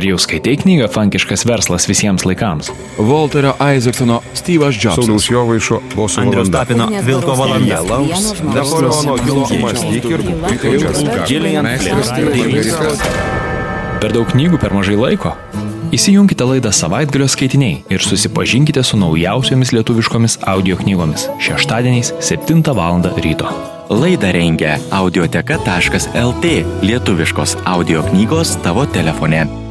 Ar jau skaitai knygą Fankiškas verslas visiems laikams? Volterio Isaacsono Steve'as Sauliaus Jobsas. Jovaišo Boso Andrius. Tapino Vilko valanda. Napoleono Hilo mąstyk ir būk Gillian Flynn. Per daug knygų per mažai laiko? Įsijunkite laidą savaitgalio skaitiniai ir susipažinkite su naujausiomis lietuviškomis audio knygomis šeštadieniais 7 val. ryto. Laidą rengia audioteka.lt lietuviškos audio knygos tavo telefone.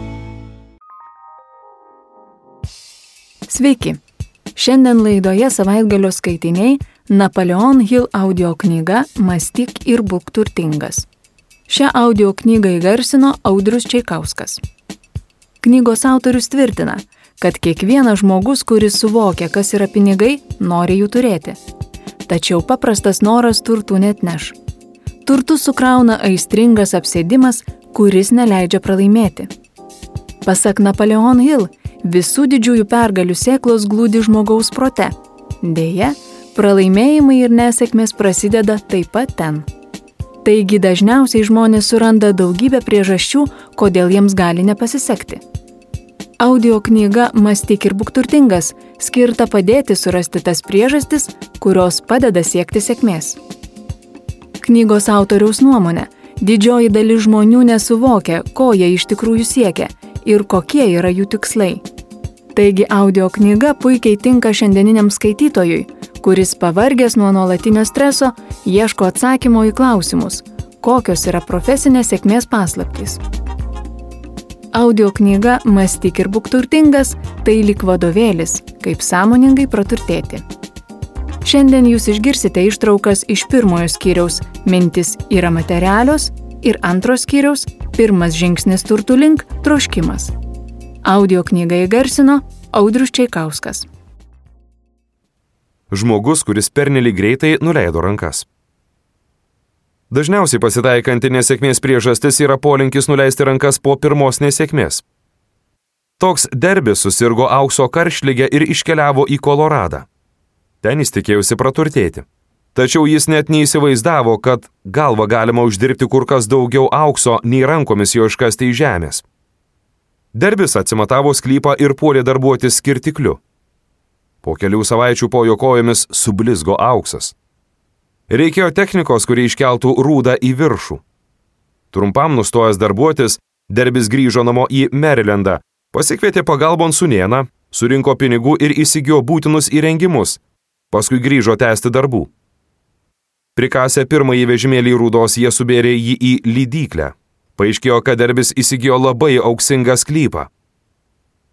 Sveiki. Šiandien laidoje savaitgalio skaitiniai Napoleon Hill audio knyga Mąstyk ir būk turtingas. Šią audio knygą įgarsino Audrius Čiaikauskas. Knygos autorius tvirtina, kad kiekvienas žmogus, kuris suvokia, kas yra pinigai, nori jų turėti. Tačiau paprastas noras turtų net neš. Turtų sukrauna aistringas apsėdimas, kuris neleidžia pralaimėti. Pasak Napoleon Hill, visų didžiųjų pergalių sėklos glūdi žmogaus prote. Deja, pralaimėjimai ir nesėkmės prasideda taip pat ten. Taigi dažniausiai žmonės suranda daugybę priežasčių, kodėl jiems gali nepasisekti. Audio knyga Mąstyk ir būk turtingas skirta padėti surasti tas priežastis, kurios padeda siekti sėkmės. Knygos autoriaus nuomonė - didžioji dalis žmonių nesuvokia, ko jie iš tikrųjų siekia ir kokie yra jų tikslai. Taigi audio knyga puikiai tinka šiandieniniam skaitytojui, kuris pavargęs nuo nuolatinio streso ieško atsakymo į klausimus, kokios yra profesinės sėkmės paslaptys. Audio knyga Mąstyk ir būk turtingas - tai lik vadovėlis, kaip sąmoningai praturtėti. Šiandien jūs išgirsite ištraukas iš pirmojo skyriaus Mintis yra materialios ir antro skyriaus Pirmas žingsnis turtų link - troškimas. Audio knygą įgarsino Audrius Čiaikauskas. Žmogus, kuris pernelyg greitai nuleido rankas. Dažniausiai pasitaikanti nesėkmės priežastis yra polinkis nuleisti rankas po pirmos nesėkmės. Toks derbis susirgo aukso karšlygę ir iškeliavo į Koloradą. Ten jis tikėjusi praturtėti. Tačiau jis net neįsivaizdavo, kad galva galima uždirbti kur kas daugiau aukso, nei rankomis jo iškasti iš žemės. Derbis atsimatavo sklypą ir puolė darbuotis skirtikliu. Po kelių savaičių po jo kojomis sublizgo auksas. Reikėjo technikos, kuri iškeltų rūdą į viršų. Trumpam nustojęs darbuotis, derbis grįžo namo į Marylandą, pasikvietė pagalbon sunieną, surinko pinigų ir įsigijo būtinus įrengimus, paskui grįžo tęsti darbų. Prikasę pirmąjį vežimėlį rūdos, jie subėrė jį į lydyklę. Paaiškėjo, kad derbis įsigijo labai auksingą sklypą.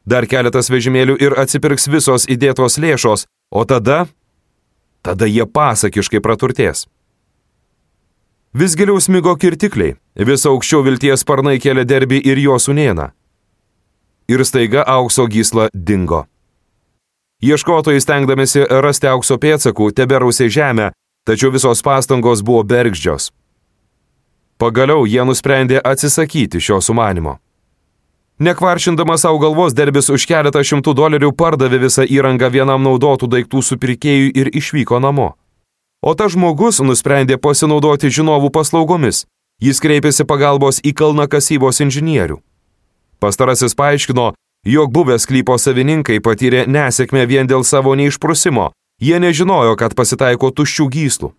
Dar keletas vežimėlių ir atsipirks visos įdėtos lėšos, o tada tada jie pasakiškai praturtės. Vis giliau smigo kirtikliai, vis aukščiau vilties sparnai kėlė derbį ir jo sunieną. Ir staiga aukso gysla dingo. Ieškotojai stengdamėsi rasti aukso pėdsakų, teberausiai žemę, tačiau visos pastangos buvo bergždžios. Pagaliau jie nusprendė atsisakyti šio sumanimo. Nekvaršindamas savo galvos derbis už keletą šimtų dolerių pardavė visą įrangą vienam naudotų daiktų supirkėjui ir išvyko namo. O tas žmogus nusprendė pasinaudoti žinovų paslaugomis. Jis kreipėsi pagalbos į kalnakasybos inžinierių. Pastarasis paaiškino, jog buvę sklypo savininkai patyrė nesėkmę vien dėl savo neišprusimo. Jie nežinojo, kad pasitaiko tuščių gyslų.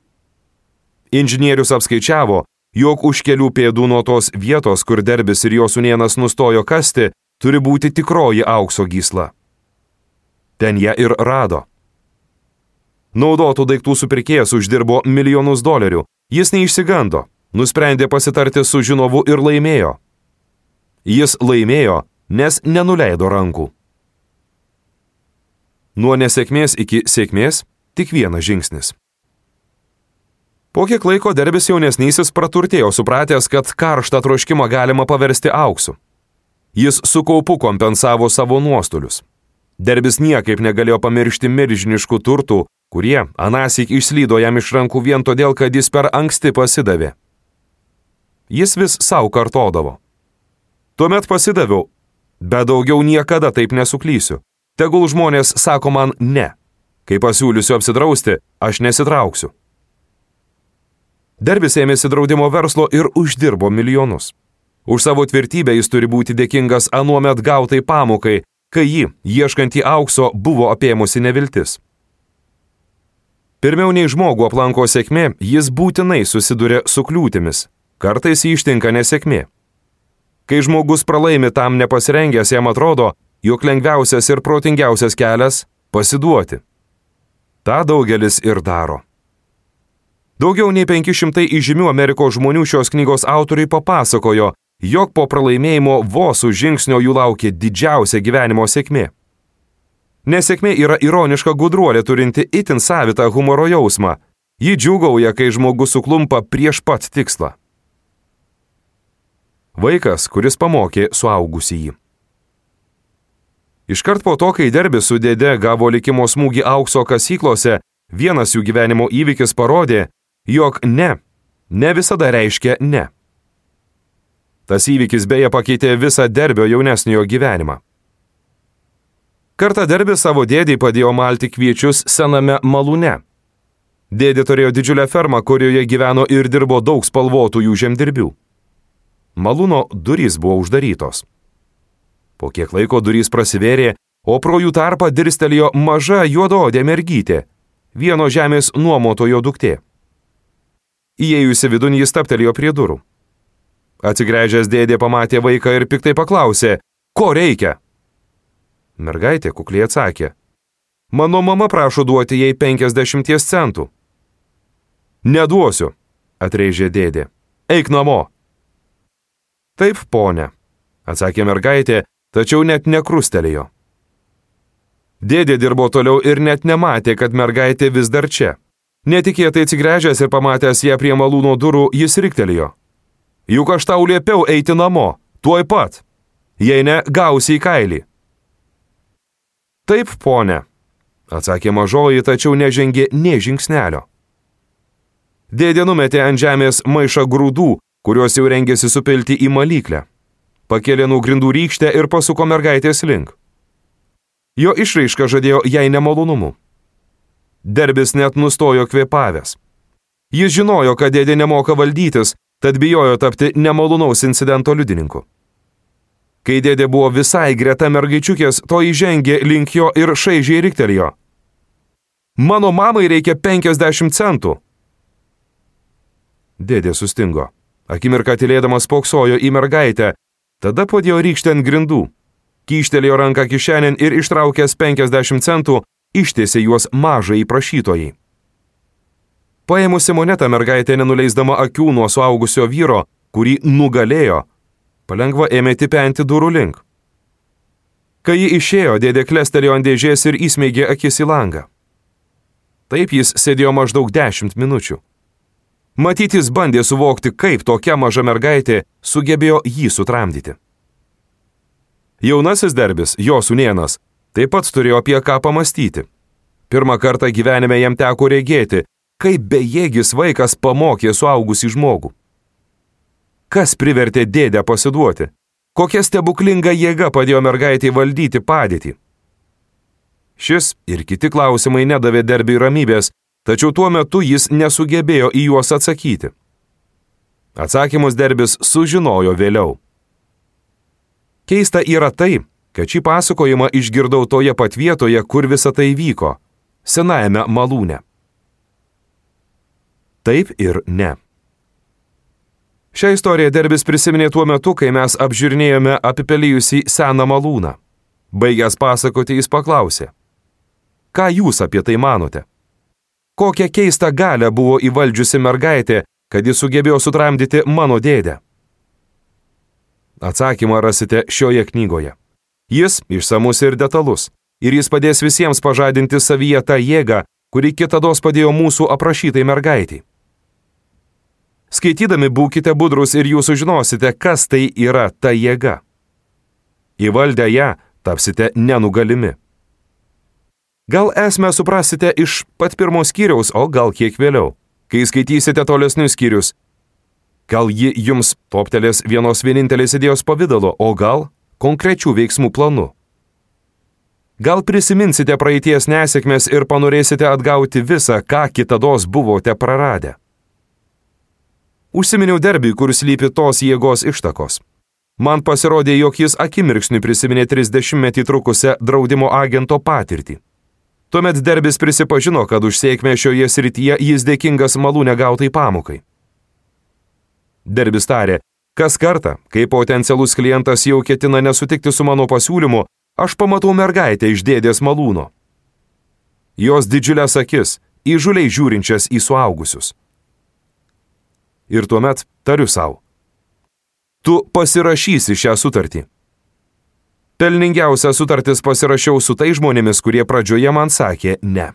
Inžinierius apskaičiavo, jog už kelių pėdų nuo tos vietos, kur derbis ir jo sunienas nustojo kasti, turi būti tikroji aukso gysla. Ten ją ir rado. Naudotų daiktų supirkėjas uždirbo milijonus dolerių. Jis neišsigando, nusprendė pasitarti su žinovu ir laimėjo. Jis laimėjo, nes nenuleido rankų. Nuo nesėkmės iki sėkmės tik vienas žingsnis. Po kiek laiko derbis jaunesnysis praturtėjo, supratęs, kad karštą troškimą galima paversti auksu. Jis su kaupu kompensavo savo nuostolius. Derbis niekaip negalėjo pamiršti milžiniškų turtų, kurie anasik išslydo jam iš rankų vien todėl, kad jis per anksti pasidavė. Jis vis savo kartodavo. Tuomet pasidaviau, bet daugiau niekada taip nesuklysiu. Tegul žmonės sako man ne. Kai pasiūlysiu apsidrausti, aš nesitrauksiu. Derbis ėmėsi draudimo verslo ir uždirbo milijonus. Už savo tvirtybę jis turi būti dėkingas anuomet gautai pamokai, kai jį, ieškantį aukso, buvo apėmusi neviltis. Pirmiau nei žmogų aplanko sėkmė, jis būtinai susiduria su kliūtimis. Kartais jį ištinka nesėkmė. Kai žmogus pralaimi tam nepasirengęs, jam atrodo, jog lengviausias ir protingiausias kelias - pasiduoti. Ta daugelis ir daro. Daugiau nei 500 įžymių Amerikos žmonių šios knygos autoriai papasakojo, jog po pralaimėjimo vos už žingsnio jų laukia didžiausia gyvenimo sėkmė. Nesėkmė yra ironiška gudruolė turinti itin savitą humoro jausmą. Ji džiugauja, kai žmogus suklumpa prieš pat tikslą. Vaikas, kuris pamokė suaugusį jį. Iškart po to, kai derbis su dėde gavo likimo smūgį aukso kasyklose, vienas jų gyvenimo įvykis parodė, jog ne, ne visada reiškia ne. Tas įvykis beje pakeitė visą derbio jaunesniojo gyvenimą. Kartą derbis savo dėdį padėjo malti kviečius sename malūne. Dėdė turėjo didžiulę fermą, kurioje gyveno ir dirbo daug spalvotųjų žemdirbių. Malūno durys buvo uždarytos. Po kiek laiko durys prasivėrė, o pro jų tarpą dirstelėjo maža juodaodė mergytė, vieno žemės nuomotojo duktė. Įėjusi vidun jis taptelėjo prie durų. Atsigręžęs dėdė pamatė vaiką ir piktai paklausė, ko reikia? Mergaitė kukliai atsakė, mano mama prašo duoti jai 50 centų. Neduosiu, atreižė dėdė, eik namo. Taip, ponė, atsakė mergaitė, tačiau net nekrustelėjo. Dėdė dirbo toliau ir net nematė, kad mergaitė vis dar čia. Netikėtai atsigręžęs ir pamatęs ją prie malūno durų, jis riktelėjo. Juk aš tau liepiau eiti namo, tuoj pat. Jei ne, gausi į kailį. Taip, ponė, atsakė mažoji, tačiau nežengė nie žingsnelio. Dėdė numetė ant žemės maišą grūdų, kuriuos jau rengėsi supilti į malyklę. Pakėlė nuo grindų rykštę ir pasuko mergaitės link. Jo išraiška žadėjo jai nemalonumų. Derbis net nustojo kvėpavęs. Jis žinojo, kad dėdė nemoka valdytis tad bijojo tapti nemalonaus incidento liudininku. Kai dėdė buvo visai greta mergaičiukės, to įžengė link jo ir šaižiai riktelėjo. Mano mamai reikia 50 centų. Dėdė sustingo. Akimirką tylėdamas poksojo į mergaitę, tada padėjo rykštę ant grindų. Kyštelėjo ranką kišenėn ir ištraukęs 50 centų, ištiesė juos mažai prašytojai. Paėmusi monetą mergaitė nenuleisdama akių nuo suaugusio vyro, kurį nugalėjo, palengva ėmė tipenti durų link. Kai ji išėjo, dėdė klestelėjo ant dėžės ir įsmeigė akis į langą. Taip jis sėdėjo maždaug dešimt minučių. Matytis bandė suvokti, kaip tokia maža mergaitė sugebėjo jį sutramdyti. Jaunasis derbis, jo sunienas, taip pat turėjo apie ką pamastyti. Pirmą kartą gyvenime jam teko regėti, kaip bejėgis vaikas pamokė suaugusį žmogų. Kas privertė dėdę pasiduoti? Kokia stebuklinga jėga padėjo mergaitį valdyti padėtį? Šis ir kiti klausimai nedavė derbiai ramybės, tačiau tuo metu jis nesugebėjo į juos atsakyti. Atsakymus derbis sužinojo vėliau. Keista yra tai, kad šį pasakojimą išgirdau toje pat vietoje, kur visa tai vyko - senajame malūne taip ir ne. Šią istoriją derbis prisiminė tuo metu, kai mes apžiūrinėjome apipelijusį seną malūną. Baigęs pasakoti, jis paklausė. Ką jūs apie tai manote? Kokią keistą galę buvo įvaldžiusi mergaitė, kad jis sugebėjo sutramdyti mano dėdę? Atsakymą rasite šioje knygoje. Jis išsamus ir detalus, ir jis padės visiems pažadinti savyje tą jėgą, kuri kitados padėjo mūsų aprašytai mergaitiai. Skaitydami būkite budrus ir jūs sužinosite, kas tai yra ta jėga. Įvaldę ją, tapsite nenugalimi. Gal esmę suprasite iš pat pirmo skyriaus, o gal kiek vėliau, kai skaitysite tolesnius skyrius. Gal ji jums toptelės vienos vienintelės idėjos pavydalo, o gal konkrečių veiksmų planu. Gal prisiminsite praeities nesėkmės ir panorėsite atgauti visą, ką kitados buvote praradę. Užsiminiau derbį, kur slypi tos jėgos ištakos. Man pasirodė, jog jis akimirksniui prisiminė 30 metį trukusią draudimo agento patirtį. Tuomet Derbis prisipažino, kad už sėkmę šioje srityje jis dėkingas malūne gautai pamokai. Derbis tarė, kas kartą, kai potencialus klientas jau ketina nesutikti su mano pasiūlymu, aš pamatau mergaitę iš dėdės malūno. Jos didžiulės akis, įžuliai žiūrinčias į suaugusius. Ir tuomet tariu savo tu pasirašysi šią sutartį. Pelningiausia sutartis pasirašiau su tai žmonėmis, kurie pradžioje man sakė ne.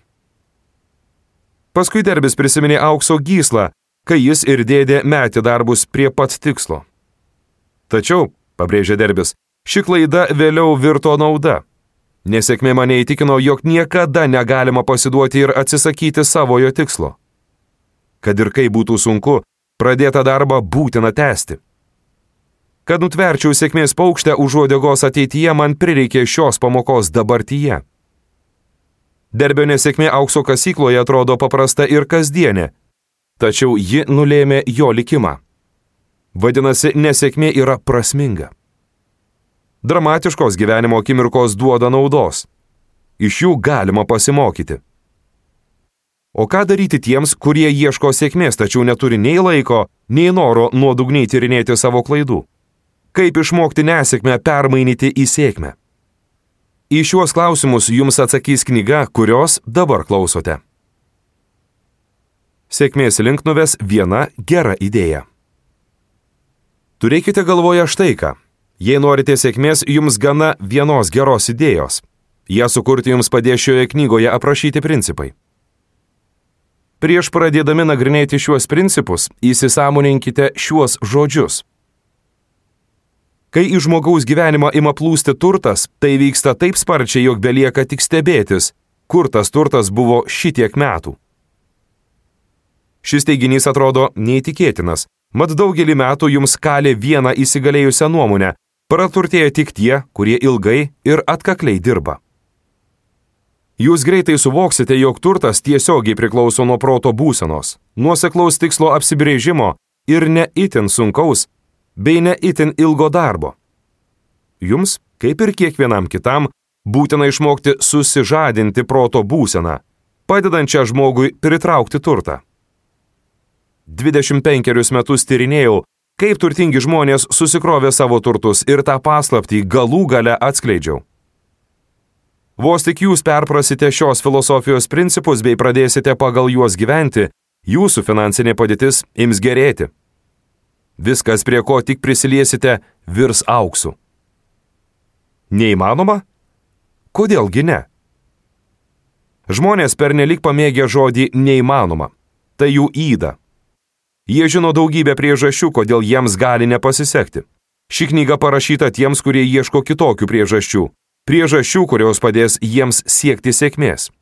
Paskui derbis prisiminė aukso gyslą, kai jis ir dėdė metė darbus prie pat tikslo. Tačiau, pabrėžė derbis, ši klaida vėliau virto nauda. Nesėkmė mane įtikino, jog niekada negalima pasiduoti ir atsisakyti savojo tikslo. Kad ir kaip būtų sunku, pradėtą darbą būtina tęsti. Kad nutverčiau sėkmės paukštę už uodegos ateityje, man prireikė šios pamokos dabartyje. Derbio nesėkmė aukso kasykloje atrodo paprasta ir kasdienė, tačiau ji nulėmė jo likimą. Vadinasi, nesėkmė yra prasminga. Dramatiškos gyvenimo akimirkos duoda naudos. Iš jų galima pasimokyti. O ką daryti tiems, kurie ieško sėkmės, tačiau neturi nei laiko, nei noro nuodugniai tyrinėti savo klaidų? Kaip išmokti nesėkmę permainyti į sėkmę? Į šiuos klausimus jums atsakys knyga, kurios dabar klausote. Sėkmės link nuves viena gera idėja. Turėkite galvoje štai ką. Jei norite sėkmės, jums gana vienos geros idėjos. Ją sukurti jums padės šioje knygoje aprašyti principai. Prieš pradėdami nagrinėti šiuos principus, įsisamoninkite šiuos žodžius. Kai į žmogaus gyvenimą ima plūsti turtas, tai vyksta taip sparčiai, jog belieka tik stebėtis, kur tas turtas buvo šitiek metų. Šis teiginys atrodo neįtikėtinas, mat daugelį metų jums kalė vieną įsigalėjusią nuomonę - praturtėja tik tie, kurie ilgai ir atkakliai dirba. Jūs greitai suvoksite, jog turtas tiesiogiai priklauso nuo proto būsenos, nuoseklaus tikslo apsibrėžimo ir ne itin sunkaus, bei ne itin ilgo darbo. Jums, kaip ir kiekvienam kitam, būtina išmokti susižadinti proto būseną, padedančią žmogui pritraukti turtą. 25 metus tyrinėjau, kaip turtingi žmonės susikrovė savo turtus ir tą paslaptį galų gale atskleidžiau. Vos tik jūs perprasite šios filosofijos principus bei pradėsite pagal juos gyventi, jūsų finansinė padėtis ims gerėti. Viskas, prie ko tik prisiliesite, virs auksu. Neįmanoma? Kodėlgi ne? Žmonės pernelik pamėgė žodį neįmanoma. Tai jų įda. Jie žino daugybę priežasčių, kodėl jiems gali nepasisekti. Ši knyga parašyta tiems, kurie ieško kitokių priežasčių. Priežasčių, kurios padės jiems siekti sėkmės.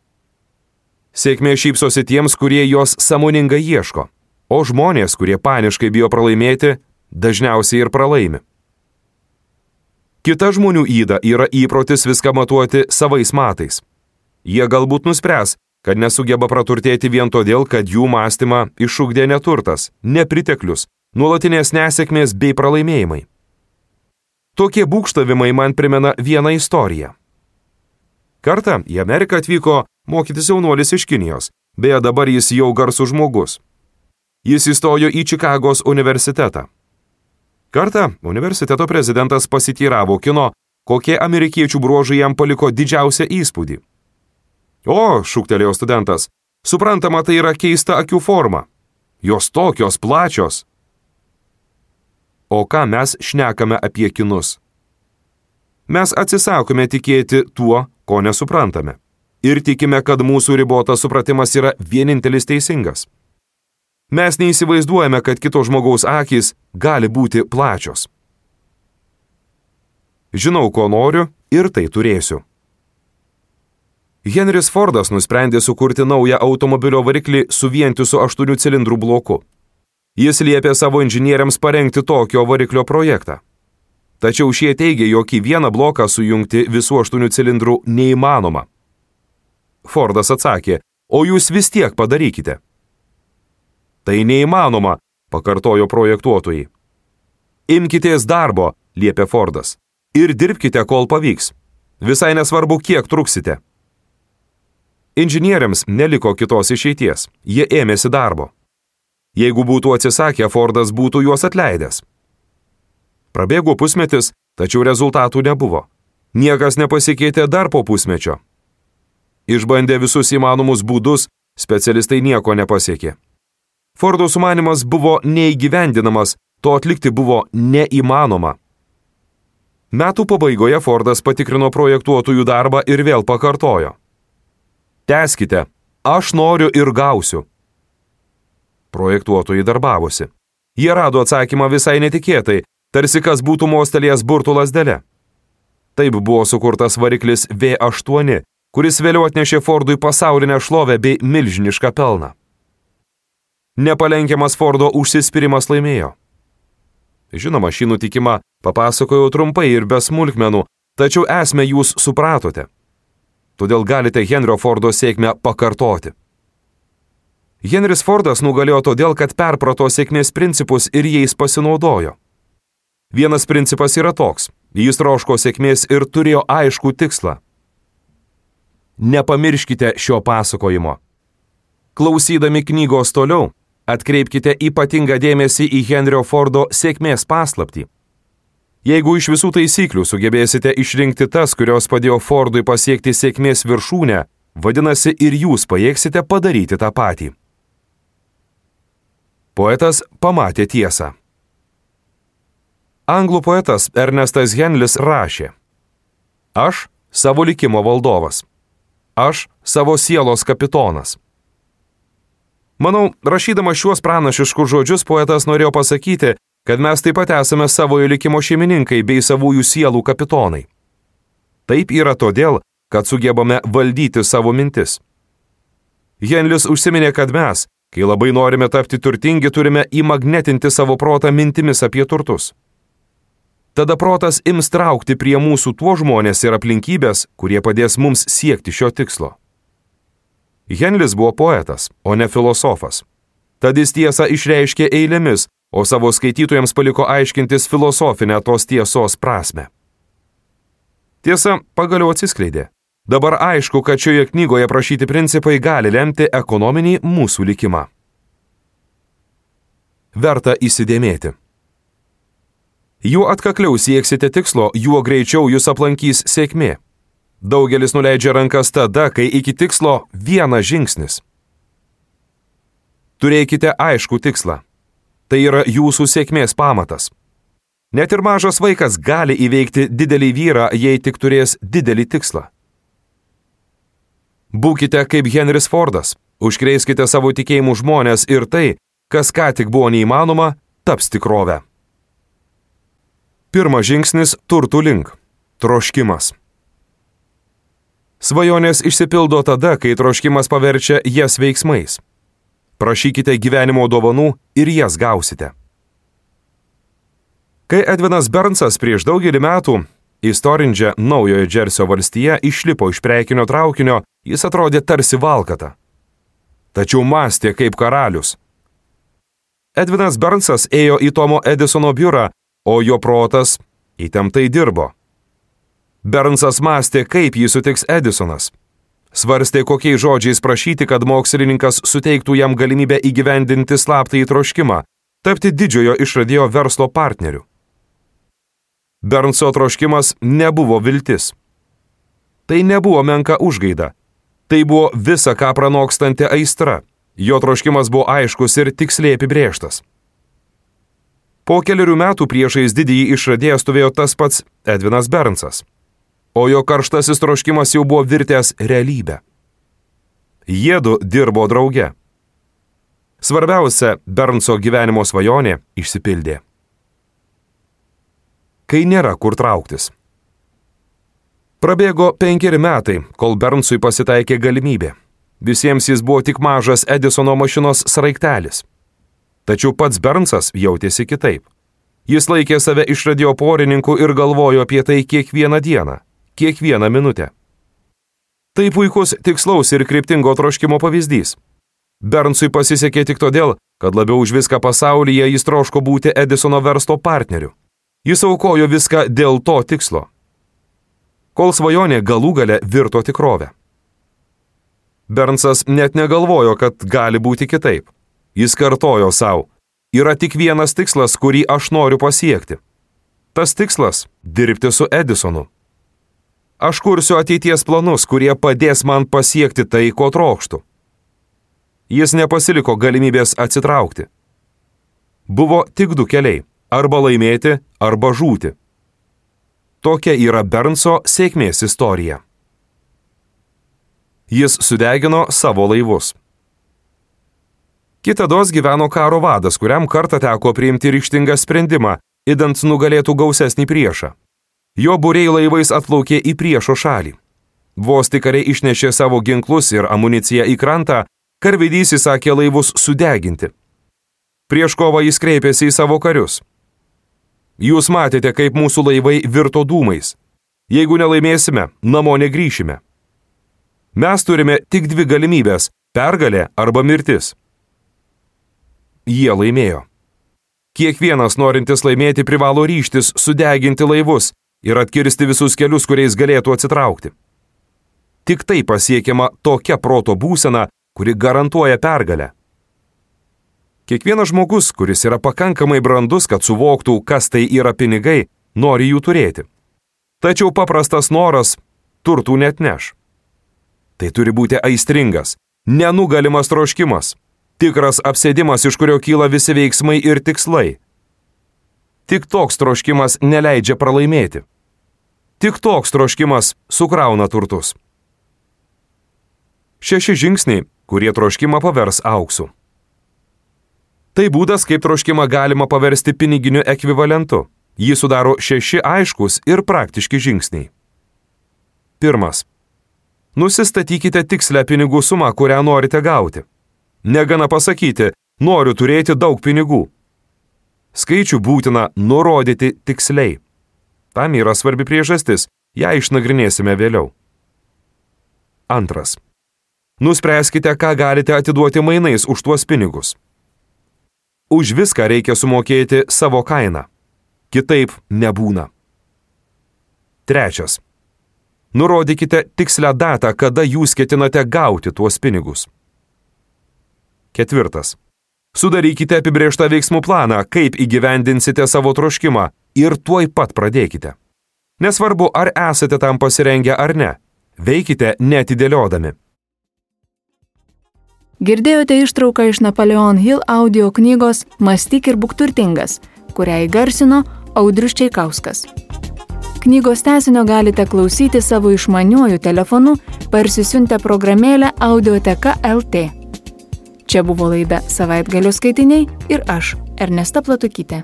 Sėkmė šypsosi tiems, kurie jos samoningai ieško o žmonės, kurie paniškai bijo pralaimėti, dažniausiai ir pralaimi. Kita žmonių įda yra įprotis viską matuoti savais matais. Jie galbūt nuspręs, kad nesugeba praturtėti vien todėl, kad jų mąstymą išugdė neturtas, nepriteklius, nuolatinės nesėkmės bei pralaimėjimai. Tokie būkštavimai man primena vieną istoriją. Kartą į Ameriką atvyko mokytis jaunuolis iš Kinijos, beje dabar jis jau garsų žmogus. Jis įstojo į Čikagos universitetą. Kartą universiteto prezidentas pasityravo kino, kokie amerikiečių bruožai jam paliko didžiausią įspūdį. O, šūktelėjo studentas, suprantama, tai yra keista akių forma. Jos tokios plačios. O ką mes šnekame apie kinus? Mes atsisakome tikėti tuo, ko nesuprantame. Ir tikime, kad mūsų ribotas supratimas yra vienintelis teisingas. Mes neįsivaizduojame, kad kito žmogaus akis gali būti plačios. Žinau, ko noriu ir tai turėsiu. Henris Fordas nusprendė sukurti naują automobilio variklį su vientisu aštuonių cilindrų bloku. Jis liepė savo inžinieriams parengti tokio variklio projektą. Tačiau šie teigia, jog į vieną bloką sujungti visų aštuonių cilindrų neįmanoma. Fordas atsakė, o jūs vis tiek padarykite. Tai neįmanoma, pakartojo projektuotojai. Imkitės darbo, liepė Fordas. Ir dirbkite, kol pavyks. Visai nesvarbu, kiek truksite. Inžinieriams neliko kitos išeities. Jie ėmėsi darbo. Jeigu būtų atsisakę, Fordas būtų juos atleidęs. Prabėgo pusmetis, tačiau rezultatų nebuvo. Niekas nepasikeitė dar po pusmečio. Išbandė visus įmanomus būdus, specialistai nieko nepasiekė. Fordo sumanimas buvo neįgyvendinamas, to atlikti buvo neįmanoma. Metų pabaigoje Fordas patikrino projektuotojų darbą ir vėl pakartojo. Teskite, aš noriu ir gausiu. Projektuotojai darbavosi. Jie rado atsakymą visai netikėtai, tarsi kas būtų mostelėjęs burtų lasdelę. Taip buvo sukurtas variklis V8, kuris vėliau atnešė Fordui pasaulinę šlovę bei milžinišką pelną. Nepalenkiamas Fordo užsispyrimas laimėjo. Žinoma, šį nutikimą papasakojau trumpai ir be smulkmenų, tačiau esmę jūs supratote. Todėl galite Henrio Fordo sėkmę pakartoti. Henris Fordas nugalėjo todėl, kad perprato sėkmės principus ir jais pasinaudojo. Vienas principas yra toks - jis troško sėkmės ir turėjo aišku tikslą. Nepamirškite šio pasakojimo. Klausydami knygos toliau, atkreipkite ypatingą dėmesį į Henrio Fordo sėkmės paslapti. Jeigu iš visų taisyklių sugebėsite išrinkti tas, kurios padėjo Fordui pasiekti sėkmės viršūnę, vadinasi ir jūs pajėgsite padaryti tą patį. Poetas pamatė tiesą. Anglų poetas Ernestas Henlis rašė: Aš savo likimo valdovas. Aš savo sielos kapitonas. Manau, rašydama šiuos pranašiškus žodžius, poetas norėjo pasakyti, kad mes taip pat esame savojo likimo šeimininkai bei savųjų sielų kapitonai. Taip yra todėl, kad sugebame valdyti savo mintis. Henlis užsiminė, kad mes, kai labai norime tapti turtingi, turime įmagnetinti savo protą mintimis apie turtus. Tada protas ims traukti prie mūsų tuo žmonės ir aplinkybės, kurie padės mums siekti šio tikslo. Henlis buvo poetas, o ne filosofas. Tad jis tiesą išreiškė eilėmis, o savo skaitytojams paliko aiškintis filosofinę tos tiesos prasme. Tiesa, pagaliau atsiskleidė. Dabar aišku, kad šioje knygoje prašyti principai gali lemti ekonominį mūsų likimą. Verta įsidėmėti. Juo atkakliau sieksite tikslo, juo greičiau jūs aplankys sėkmė. Daugelis nuleidžia rankas tada, kai iki tikslo vienas žingsnis. Turėkite aišku tikslą. Tai yra jūsų sėkmės pamatas. Net ir mažas vaikas gali įveikti didelį vyrą, jei tik turės didelį tikslą. Būkite kaip Henris Fordas, užkreiskite savo tikėjimų žmonės ir tai, kas ką tik buvo neįmanoma, taps tikrovę. Pirmas žingsnis - turtų link - troškimas. Svajonės išsipildo tada, kai troškimas paverčia jas veiksmais. Prašykite gyvenimo dovanų ir jas gausite. Kai Edvinas Bernsas prieš daugelį metų į Storindžę, Naujojo Džersio valstiją, išlipo iš prekinio traukinio, jis atrodė tarsi valkata. Tačiau mąstė kaip karalius. Edvinas Bernsas ėjo į Tomo Edisono biurą o jo protas įtemptai dirbo. Bernsas mąstė, kaip jį sutiks Edisonas. Svarstė, kokiais žodžiais prašyti, kad mokslininkas suteiktų jam galimybę įgyvendinti slaptą įtroškimą, tapti didžiojo išradėjo verslo partneriu. Bernso troškimas nebuvo viltis. Tai nebuvo menka užgaida. Tai buvo visa ką pranokstanti aistra. Jo troškimas buvo aiškus ir tiksliai apibrėžtas. Po keliarių metų priešais didįjį išradėją stovėjo tas pats Edvinas Bernsas, o jo karštasis troškimas jau buvo virtęs realybę. Jėdu dirbo drauge. Svarbiausia Bernso gyvenimo svajonė išsipildė. Kai nėra kur trauktis. Prabėgo penkeri metai, kol Bernsui pasitaikė galimybė. Visiems jis buvo tik mažas Edisono mašinos sraigtelis. Tačiau pats Bernsas jautėsi kitaip. Jis laikė save išradio porininku ir galvojo apie tai kiekvieną dieną, kiekvieną minutę. Tai puikus tikslaus ir kryptingo troškimo pavyzdys. Bernsui pasisekė tik todėl, kad labiau už viską pasaulyje jis troško būti Edisono verslo partneriu. Jis aukojo viską dėl to tikslo. Kol svajonė galų gale virto tikrovę. Bernsas net negalvojo, kad gali būti kitaip. Jis kartojo savo, yra tik vienas tikslas, kurį aš noriu pasiekti. Tas tikslas - dirbti su Edisonu. Aš kursiu ateities planus, kurie padės man pasiekti tai, ko trokštų. Jis nepasiliko galimybės atsitraukti. Buvo tik du keliai - arba laimėti, arba žūti. Tokia yra Bernso sėkmės istorija. Jis sudegino savo laivus. Kitados gyveno karo vadas, kuriam kartą teko priimti ryštingą sprendimą, įdant nugalėtų gausesnį priešą. Jo būriai laivais atplaukė į priešo šalį. Vos tik kariai išnešė savo ginklus ir amuniciją į krantą, karvedys įsakė laivus sudeginti. Prieš kovą jis kreipėsi į savo karius. Jūs matėte, kaip mūsų laivai virto dūmais. Jeigu nelaimėsime, namo negryšime. Mes turime tik dvi galimybės - pergalė arba mirtis. Jie laimėjo. Kiekvienas norintis laimėti privalo ryštis sudeginti laivus ir atkirsti visus kelius, kuriais galėtų atsitraukti. Tik tai pasiekiama tokia proto būsena, kuri garantuoja pergalę. Kiekvienas žmogus, kuris yra pakankamai brandus, kad suvoktų, kas tai yra pinigai, nori jų turėti. Tačiau paprastas noras turtų net neš. Tai turi būti aistringas, nenugalimas troškimas, tikras apsėdimas, iš kurio kyla visi veiksmai ir tikslai. Tik toks troškimas neleidžia pralaimėti. Tik toks troškimas sukrauna turtus. Šeši žingsniai, kurie troškimą pavers auksu. Tai būdas, kaip troškimą galima paversti piniginiu ekvivalentu. Jį sudaro šeši aiškus ir praktiški žingsniai. Pirmas. Nusistatykite tikslę pinigų sumą, kurią norite gauti. Negana pasakyti, noriu turėti daug pinigų. Skaičių būtina nurodyti tiksliai. Tam yra svarbi priežastis, ją išnagrinėsime vėliau. Antras. Nuspręskite, ką galite atiduoti mainais už tuos pinigus. Už viską reikia sumokėti savo kainą. Kitaip nebūna. Trečias. Nurodykite tikslę datą, kada jūs ketinate gauti tuos pinigus. Ketvirtas. Sudarykite apibriežtą veiksmų planą, kaip įgyvendinsite savo troškimą ir tuoj pat pradėkite. Nesvarbu, ar esate tam pasirengę ar ne. Veikite netidėliodami. Girdėjote ištrauką iš Napoleon Hill audio knygos Mąstyk ir būk turtingas, kurią įgarsino Audrius Čiaikauskas. Knygos tesinio galite klausyti savo išmaniuoju telefonu parsisiuntę programėlę Audioteka LT. Čia buvo laida savaitgalio skaitiniai ir aš, Ernesta Platukytė.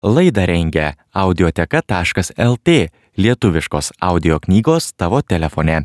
Laidą rengia audioteka.lt lietuviškos audio knygos tavo telefone.